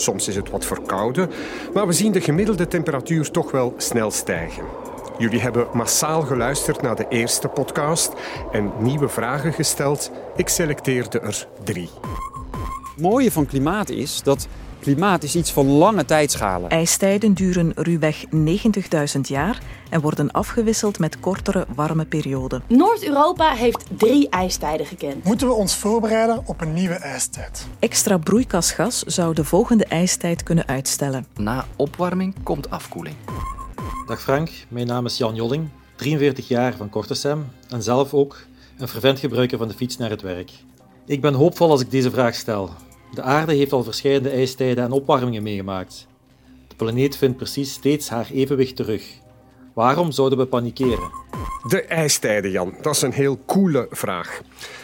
soms is het wat verkouden, maar we zien de gemiddelde temperatuur toch wel snel stijgen. Jullie hebben massaal geluisterd naar de eerste podcast en nieuwe vragen gesteld. Ik selecteerde er drie. Het mooie van klimaat is dat klimaat is iets van lange tijdschalen. IJstijden duren ruwweg 90.000 jaar en worden afgewisseld met kortere warme perioden. Noord-Europa heeft drie ijstijden gekend. Moeten we ons voorbereiden op een nieuwe ijstijd? Extra broeikasgas zou de volgende ijstijd kunnen uitstellen. Na opwarming komt afkoeling. Dag Frank, mijn naam is Jan Jolling, 43 jaar van Kortesem en zelf ook een fervent gebruiker van de fiets naar het werk. Ik ben hoopvol als ik deze vraag stel. De aarde heeft al verschillende ijstijden en opwarmingen meegemaakt. De planeet vindt precies steeds haar evenwicht terug. Waarom zouden we panikeren? De ijstijden, Jan. Dat is een heel coole vraag.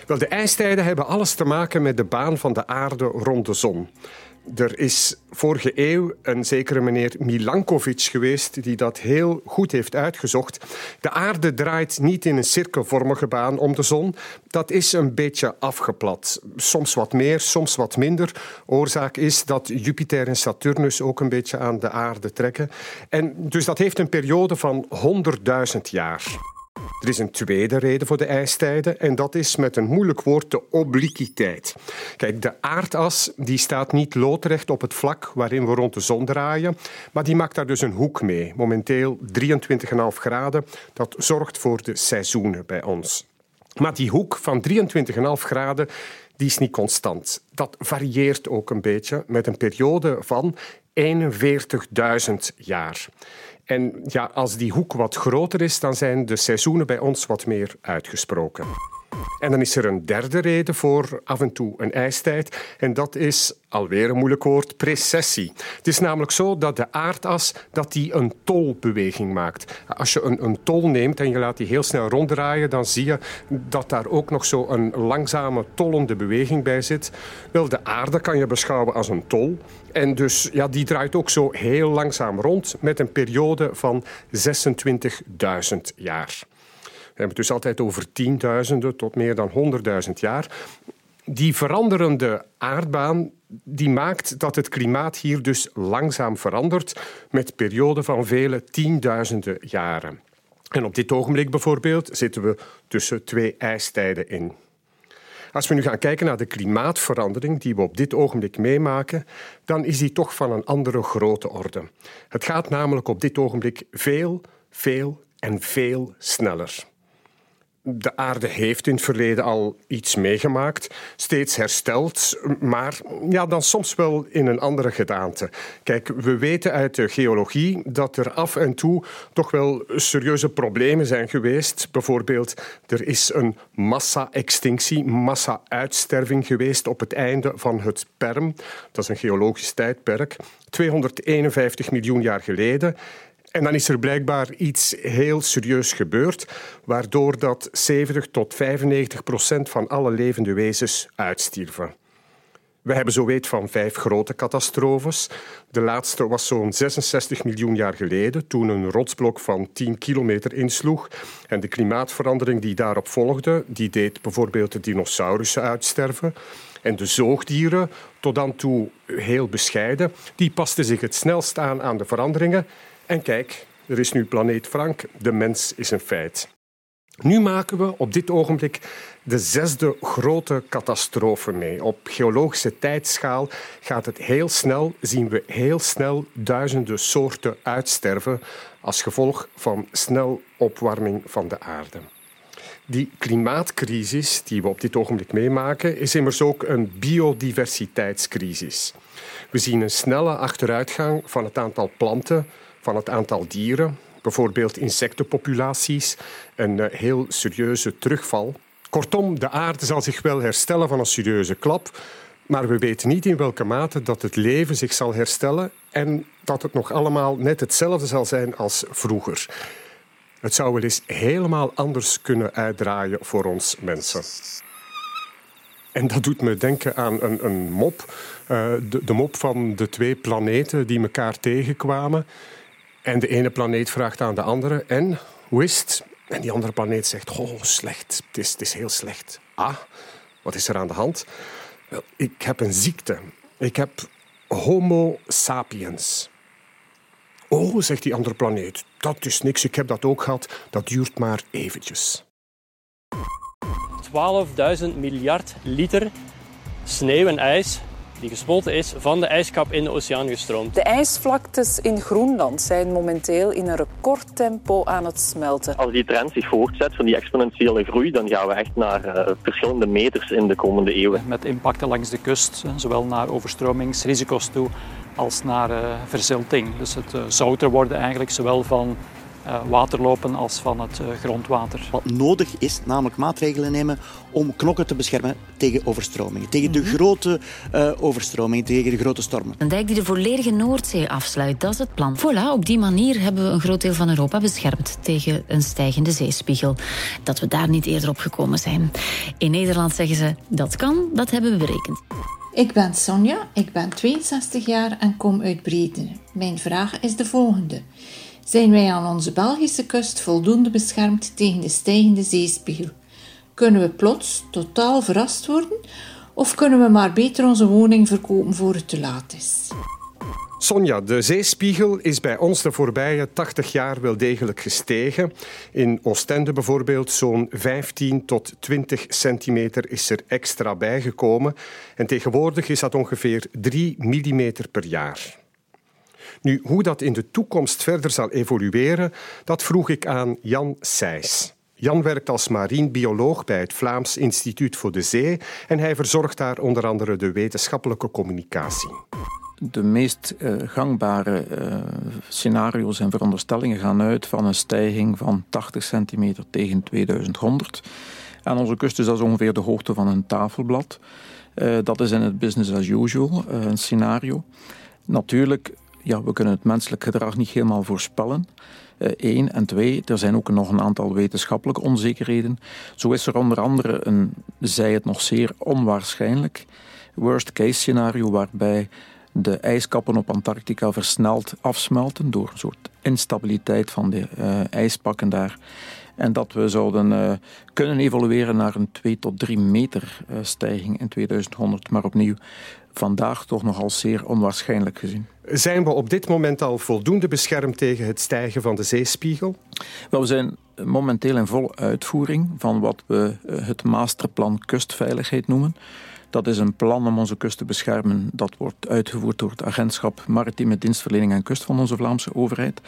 Wel, de ijstijden hebben alles te maken met de baan van de aarde rond de zon. Er is vorige eeuw een zekere meneer Milankovic geweest die dat heel goed heeft uitgezocht. De aarde draait niet in een cirkelvormige baan om de zon. Dat is een beetje afgeplat. Soms wat meer, soms wat minder. Oorzaak is dat Jupiter en Saturnus ook een beetje aan de aarde trekken. En dus dat heeft een periode van 100.000 jaar. Er is een tweede reden voor de ijstijden en dat is met een moeilijk woord de obliquiteit. Kijk, de aardas die staat niet loodrecht op het vlak waarin we rond de zon draaien, maar die maakt daar dus een hoek mee. Momenteel 23,5 graden. Dat zorgt voor de seizoenen bij ons. Maar die hoek van 23,5 graden die is niet constant. Dat varieert ook een beetje met een periode van 41.000 jaar. En ja, als die hoek wat groter is, dan zijn de seizoenen bij ons wat meer uitgesproken. En dan is er een derde reden voor af en toe een ijstijd. En dat is, alweer een moeilijk woord, precessie. Het is namelijk zo dat de aardas dat die een tolbeweging maakt. Als je een, een tol neemt en je laat die heel snel ronddraaien, dan zie je dat daar ook nog zo een langzame tollende beweging bij zit. Wel, de aarde kan je beschouwen als een tol. En dus ja, die draait ook zo heel langzaam rond met een periode van 26.000 jaar. Hebben het dus altijd over tienduizenden tot meer dan honderdduizend jaar. Die veranderende aardbaan die maakt dat het klimaat hier dus langzaam verandert met perioden van vele tienduizenden jaren. En op dit ogenblik bijvoorbeeld zitten we tussen twee ijstijden in. Als we nu gaan kijken naar de klimaatverandering die we op dit ogenblik meemaken, dan is die toch van een andere grote orde. Het gaat namelijk op dit ogenblik veel, veel en veel sneller. De aarde heeft in het verleden al iets meegemaakt, steeds hersteld, maar ja, dan soms wel in een andere gedaante. Kijk, we weten uit de geologie dat er af en toe toch wel serieuze problemen zijn geweest. Bijvoorbeeld, er is een massa-extinctie, massa-uitsterving geweest op het einde van het Perm. Dat is een geologisch tijdperk. 251 miljoen jaar geleden. En dan is er blijkbaar iets heel serieus gebeurd, waardoor dat 70 tot 95 procent van alle levende wezens uitstierven. We hebben zo weet van vijf grote catastrofes. De laatste was zo'n 66 miljoen jaar geleden, toen een rotsblok van 10 kilometer insloeg. En de klimaatverandering die daarop volgde, die deed bijvoorbeeld de dinosaurussen uitsterven. En de zoogdieren, tot dan toe heel bescheiden, die pasten zich het snelst aan aan de veranderingen. En kijk, er is nu planeet Frank, de mens is een feit. Nu maken we op dit ogenblik de zesde grote catastrofe mee. Op geologische tijdschaal gaat het heel snel, zien we heel snel duizenden soorten uitsterven als gevolg van snel opwarming van de aarde. Die klimaatcrisis die we op dit ogenblik meemaken, is immers ook een biodiversiteitscrisis. We zien een snelle achteruitgang van het aantal planten, van het aantal dieren, bijvoorbeeld insectenpopulaties, een eh, heel serieuze terugval. Kortom, de aarde zal zich wel herstellen van een serieuze klap, maar we weten niet in welke mate dat het leven zich zal herstellen en dat het nog allemaal net hetzelfde zal zijn als vroeger. Het zou wel eens helemaal anders kunnen uitdraaien voor ons mensen. En dat doet me denken aan een, een mop. Uh, de, de mop van de twee planeten die elkaar tegenkwamen. En de ene planeet vraagt aan de andere: En, hoe is het? En die andere planeet zegt: Oh, slecht. Het is, het is heel slecht. Ah, wat is er aan de hand? Wel, ik heb een ziekte. Ik heb Homo sapiens. Oh, zegt die andere planeet. Dat is niks, ik heb dat ook gehad. Dat duurt maar eventjes. 12.000 miljard liter sneeuw en ijs die gesmolten is van de ijskap in de oceaan gestroomd. De ijsvlaktes in Groenland zijn momenteel in een recordtempo aan het smelten. Als die trend zich voortzet van die exponentiële groei, dan gaan we echt naar uh, verschillende meters in de komende eeuwen. Met impacten langs de kust, zowel naar overstromingsrisico's toe als naar uh, verzilting. Dus het uh, zouter worden eigenlijk zowel van uh, waterlopen als van het uh, grondwater. Wat nodig is, namelijk maatregelen nemen om knokken te beschermen tegen overstromingen. Tegen de grote uh, overstromingen, tegen de grote stormen. Een dijk die de volledige Noordzee afsluit, dat is het plan. Voilà, op die manier hebben we een groot deel van Europa beschermd tegen een stijgende zeespiegel. Dat we daar niet eerder op gekomen zijn. In Nederland zeggen ze, dat kan, dat hebben we berekend. Ik ben Sonja, ik ben 62 jaar en kom uit Brede. Mijn vraag is de volgende. Zijn wij aan onze Belgische kust voldoende beschermd tegen de stijgende zeespiegel? Kunnen we plots totaal verrast worden? Of kunnen we maar beter onze woning verkopen voor het te laat is? Sonja, de zeespiegel is bij ons de voorbije 80 jaar wel degelijk gestegen. In Oostende bijvoorbeeld zo'n 15 tot 20 centimeter is er extra bijgekomen. En tegenwoordig is dat ongeveer 3 millimeter per jaar. Nu, hoe dat in de toekomst verder zal evolueren, dat vroeg ik aan Jan Seys. Jan werkt als marinebioloog bij het Vlaams Instituut voor de Zee en hij verzorgt daar onder andere de wetenschappelijke communicatie. De meest uh, gangbare uh, scenario's en veronderstellingen gaan uit van een stijging van 80 centimeter tegen 2100. Aan onze kust is dat ongeveer de hoogte van een tafelblad. Uh, dat is in het business as usual, een scenario. Natuurlijk ja, we kunnen het menselijk gedrag niet helemaal voorspellen. Eén. en twee, er zijn ook nog een aantal wetenschappelijke onzekerheden. Zo is er onder andere een, zij het nog zeer onwaarschijnlijk, worst case scenario waarbij de ijskappen op Antarctica versneld afsmelten door een soort instabiliteit van de uh, ijspakken daar. En dat we zouden uh, kunnen evolueren naar een 2 tot 3 meter stijging in 2100. Maar opnieuw, vandaag toch nogal zeer onwaarschijnlijk gezien. Zijn we op dit moment al voldoende beschermd tegen het stijgen van de zeespiegel? Wel, we zijn momenteel in volle uitvoering van wat we het Masterplan Kustveiligheid noemen. Dat is een plan om onze kust te beschermen. Dat wordt uitgevoerd door het Agentschap Maritieme Dienstverlening en Kust van onze Vlaamse overheid.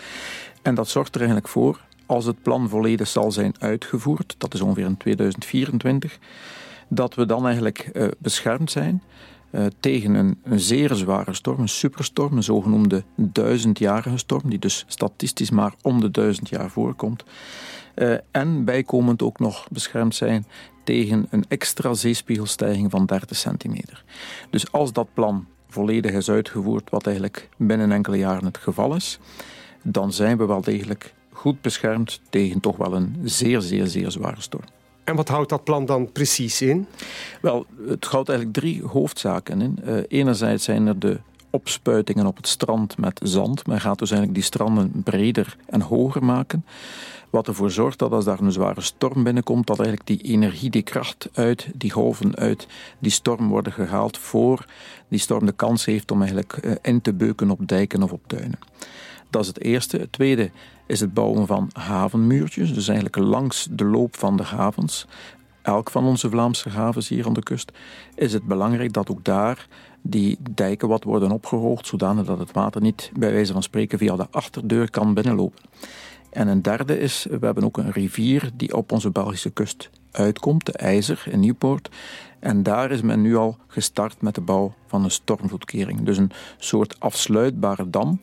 En dat zorgt er eigenlijk voor, als het plan volledig zal zijn uitgevoerd, dat is ongeveer in 2024, dat we dan eigenlijk uh, beschermd zijn uh, tegen een, een, zeer zware storm, een superstorm, een zogenoemde duizendjarige storm, die dus statistisch maar om de duizend jaar voorkomt. Uh, en bijkomend ook nog beschermd zijn tegen een extra zeespiegelstijging van 30 centimeter. Dus als dat plan volledig is uitgevoerd, wat eigenlijk binnen enkele jaren het geval is, dan zijn we wel degelijk goed beschermd tegen toch wel een zeer, zeer, zeer zware storm. En wat houdt dat plan dan precies in? Wel, het houdt eigenlijk drie hoofdzaken in. Uh, enerzijds zijn er de opspuitingen op het strand met zand. Men gaat dus eigenlijk die stranden breder en hoger maken. Wat ervoor zorgt dat als daar een zware storm binnenkomt, dat eigenlijk die energie, die kracht uit die golven, uit die storm worden gehaald voor die storm de kans heeft om eigenlijk uh, in te beuken op dijken of op duinen. Dat is het eerste. Het tweede is het bouwen van havenmuurtjes, dus eigenlijk langs de loop van de havens. Elk van onze Vlaamse havens hier aan de kust is het belangrijk dat ook daar die dijken wat worden opgehoogd, zodanig dat het water niet bij wijze van spreken via de achterdeur kan binnenlopen. En een derde is, we hebben ook een rivier die op onze Belgische kust uitkomt, de IJzer in Nieuwpoort. En daar is men nu al gestart met de bouw van een stormvloedkering. Dus een soort afsluitbare dam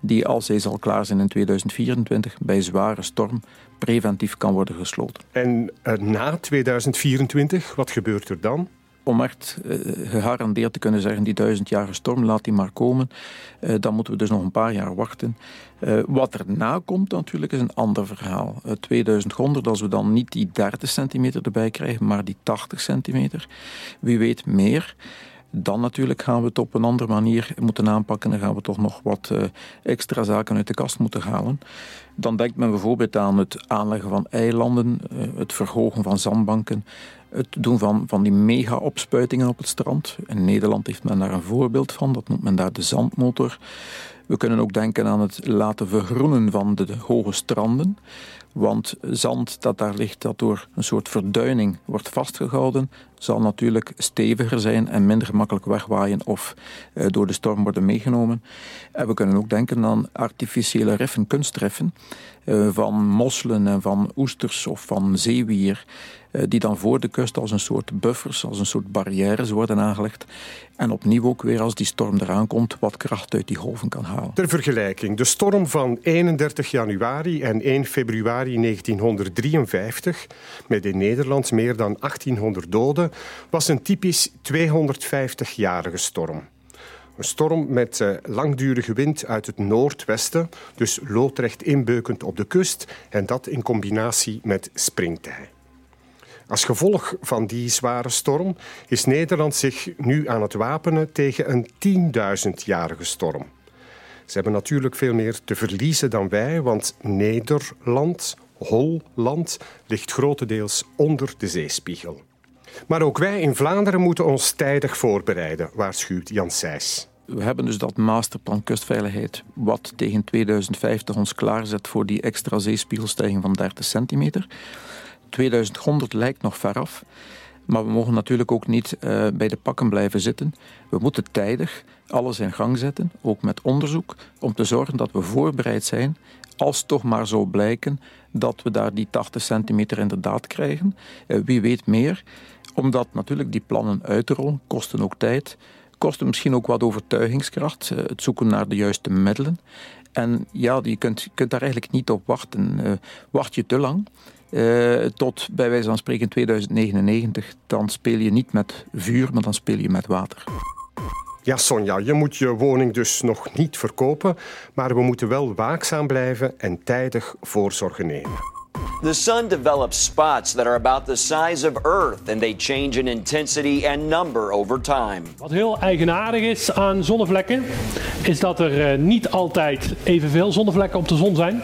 die als hij zal klaar zijn in 2024 bij zware storm preventief kan worden gesloten. En uh, na 2024, wat gebeurt er dan? Om echt uh, gegarandeerd te kunnen zeggen, die duizendjarige storm, laat die maar komen. Uh, dan moeten we dus nog een paar jaar wachten. Uh, wat erna komt natuurlijk is een ander verhaal. 2100, als we dan niet die 30 centimeter erbij krijgen, maar die 80 centimeter. Wie weet meer. Dan natuurlijk gaan we het op een andere manier moeten aanpakken. Dan gaan we toch nog wat extra zaken uit de kast moeten halen. Dan denkt men bijvoorbeeld aan het aanleggen van eilanden, het verhogen van zandbanken, het doen van, van die mega-opspuitingen op het strand. In Nederland heeft men daar een voorbeeld van, dat noemt men daar de zandmotor. We kunnen ook denken aan het laten vergroenen van de, hoge stranden. Want zand dat daar ligt, dat door een soort verduining wordt vastgehouden, zal natuurlijk steviger zijn en minder gemakkelijk wegwaaien of uh, door de storm worden meegenomen. En we kunnen ook denken aan artificiële riffen, kunstriffen, van mosselen en van oesters of van zeewier, uh, die dan voor de kust als een soort buffers, als een soort barrières worden aangelegd. En opnieuw ook weer als die storm eraan komt, wat kracht uit die golven kan halen. Ter vergelijking, de storm van 31 januari en 1 februari 1953, met in Nederland meer dan 1800 doden, was een typisch 250-jarige storm. Een storm met uh, langdurige wind uit het noordwesten, dus loodrecht inbeukend op de kust en dat in combinatie met springtij. Als gevolg van die zware storm is Nederland zich nu aan het wapenen tegen een 10.000-jarige storm. Ze hebben natuurlijk veel meer te verliezen dan wij, want Nederland, Holland, ligt grotendeels onder de zeespiegel. Maar ook wij in Vlaanderen moeten ons tijdig voorbereiden, waarschuwt Jan Seys. We hebben dus dat masterplan kustveiligheid, wat tegen 2050 ons klaarzet voor die extra zeespiegelstijging van 30 centimeter. 2100 lijkt nog ver af, maar we mogen natuurlijk ook niet uh, bij de pakken blijven zitten. We moeten tijdig alles in gang zetten, ook met onderzoek, om te zorgen dat we voorbereid zijn als toch maar zou blijken dat we daar die 80 centimeter inderdaad krijgen. Uh, wie weet meer, omdat natuurlijk die plannen uit te rollen kosten ook tijd, kosten misschien ook wat overtuigingskracht, uh, het zoeken naar de juiste middelen. En ja, je kunt, kunt daar eigenlijk niet op wachten. Uh, wacht je te lang, uh, tot bij wijze van spreken 2099, dan speel je niet met vuur, maar dan speel je met water. Ja, Sonja, je moet je woning dus nog niet verkopen, maar we moeten wel waakzaam blijven en tijdig voorzorgen nemen. The sun develops spots that are about the size of Earth and they change in intensity and number over time. Wat heel eigenaardig is aan zonnevlekken, is dat er uh, niet altijd evenveel zonnevlekken op de zon zijn.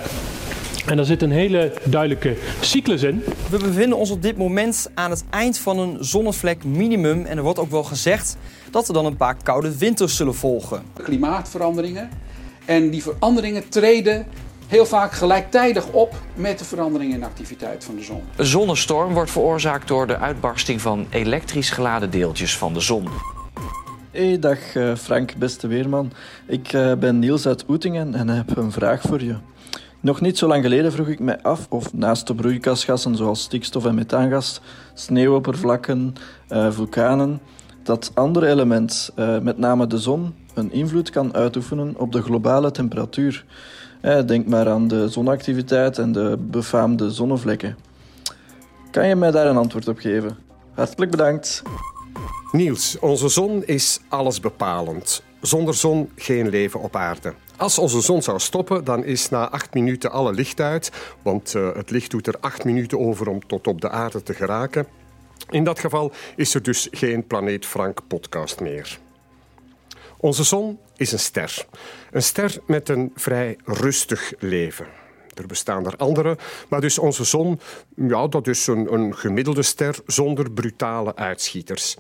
En daar zit een hele duidelijke cyclus in. We bevinden ons op dit moment aan het eind van een zonnevlek minimum. En er wordt ook wel gezegd dat er dan een paar koude winters zullen volgen. Klimaatveranderingen. En die veranderingen treden heel vaak gelijktijdig op met de verandering in activiteit van de zon. Een zonnestorm wordt veroorzaakt door de uitbarsting van elektrisch geladen deeltjes van de zon. Hey, dag Frank, beste weerman. Ik ben Niels uit Oetingen en heb een vraag voor je. Nog niet zo lang geleden vroeg ik mij af of naast de broeikasgassen zoals stikstof en methaangas, sneeuwoppervlakken, uh, vulkanen, dat andere element, uh, met name de zon, een invloed kan uitoefenen op de globale temperatuur. Denk maar aan de zonactiviteit en de befaamde zonnevlekken. Kan je mij daar een antwoord op geven? Hartelijk bedankt. Niels, onze zon is allesbepalend. Zonder zon geen leven op aarde. Als onze zon zou stoppen, dan is na acht minuten alle licht uit. Want uh, het licht doet er acht minuten over om tot op de aarde te geraken. In dat geval is er dus geen Planeet Frank podcast meer. Onze zon is een ster. Een ster met een vrij rustig leven. Er bestaan er andere, maar dus onze zon, ja, dat is een, een gemiddelde ster zonder brutale uitschieters.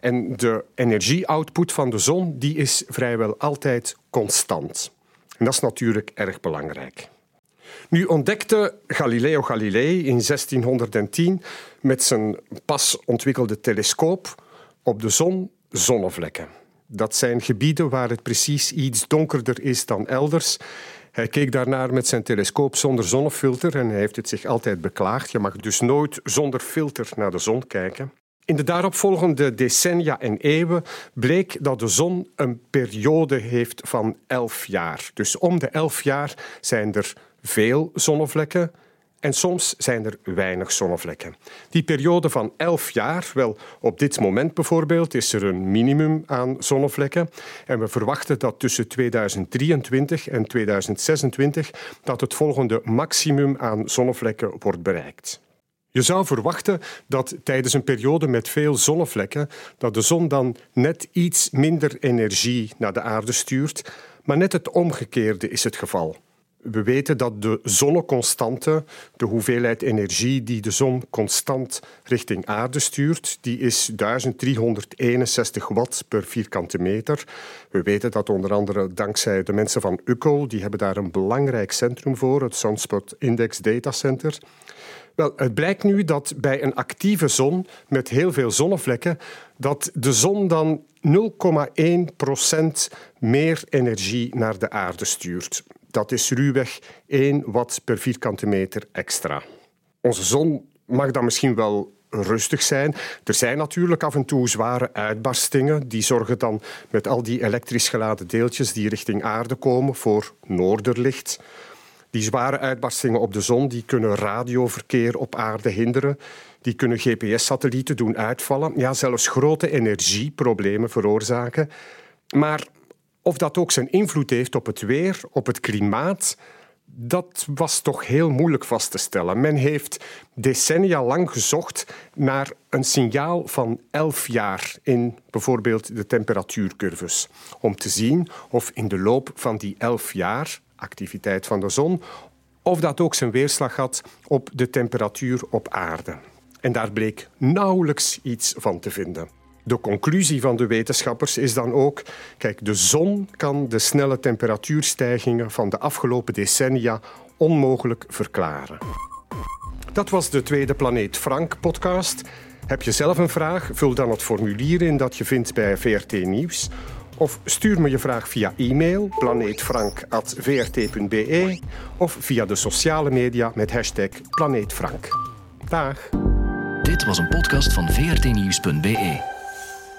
En de energieoutput van de zon die is vrijwel altijd constant. En dat is natuurlijk erg belangrijk. Nu ontdekte Galileo Galilei in 1610 met zijn pas ontwikkelde telescoop op de zon zonnevlekken. Dat zijn gebieden waar het precies iets donkerder is dan elders. Hij keek daarnaar met zijn telescoop zonder zonnefilter en hij heeft het zich altijd beklaagd. Je mag dus nooit zonder filter naar de zon kijken. In de daaropvolgende decennia en eeuwen bleek dat de zon een periode heeft van elf jaar. Dus om de elf jaar zijn er veel zonnevlekken En soms zijn er weinig zonnevlekken. Die periode van 11 jaar, wel op dit moment bijvoorbeeld, is er een minimum aan zonnevlekken. En we verwachten dat tussen 2023 en 2026 dat het volgende maximum aan zonnevlekken wordt bereikt. Je zou verwachten dat tijdens een periode met veel zonnevlekken dat de zon dan net iets minder energie naar de aarde stuurt, maar net het omgekeerde is het geval. We weten dat de zonneconstante, de hoeveelheid energie die de zon constant richting aarde stuurt, die is 1361 watt per vierkante meter. We weten dat onder andere dankzij de mensen van UCO, die hebben daar een belangrijk centrum voor, het Sunspot Index Data Center. Wel, het blijkt nu dat bij een actieve zon met heel veel zonnevlekken, dat de zon dan 0,1 procent meer energie naar de aarde stuurt. Dat is ruwweg 1 watt per vierkante meter extra. Onze zon mag dan misschien wel rustig zijn. Er zijn natuurlijk af en toe zware uitbarstingen. Die zorgen dan met al die elektrisch geladen deeltjes die richting aarde komen voor noorderlicht. Die zware uitbarstingen op de zon die kunnen radioverkeer op aarde hinderen. Die kunnen GPS-satellieten doen uitvallen. Ja, zelfs grote energieproblemen veroorzaken. Maar of dat ook zijn invloed heeft op het weer, op het klimaat, dat was toch heel moeilijk vast te stellen. Men heeft decennia lang gezocht naar een signaal van elf jaar in bijvoorbeeld de temperatuurcurves. Om te zien of in de loop van die elf jaar, activiteit van de zon, of dat ook zijn weerslag had op de temperatuur op aarde. En daar bleek nauwelijks iets van te vinden. De conclusie van de wetenschappers is dan ook: kijk, de zon kan de snelle temperatuurstijgingen van de afgelopen decennia onmogelijk verklaren. Dat was de tweede Planeet Frank podcast. Heb je zelf een vraag? Vul dan het formulier in dat je vindt bij VRT Nieuws. Of stuur me je vraag via e-mail planeetfrank.vrt.be of via de sociale media met hashtag Planeetfrank. Dag. Dit was een podcast van vrtnieuws.be.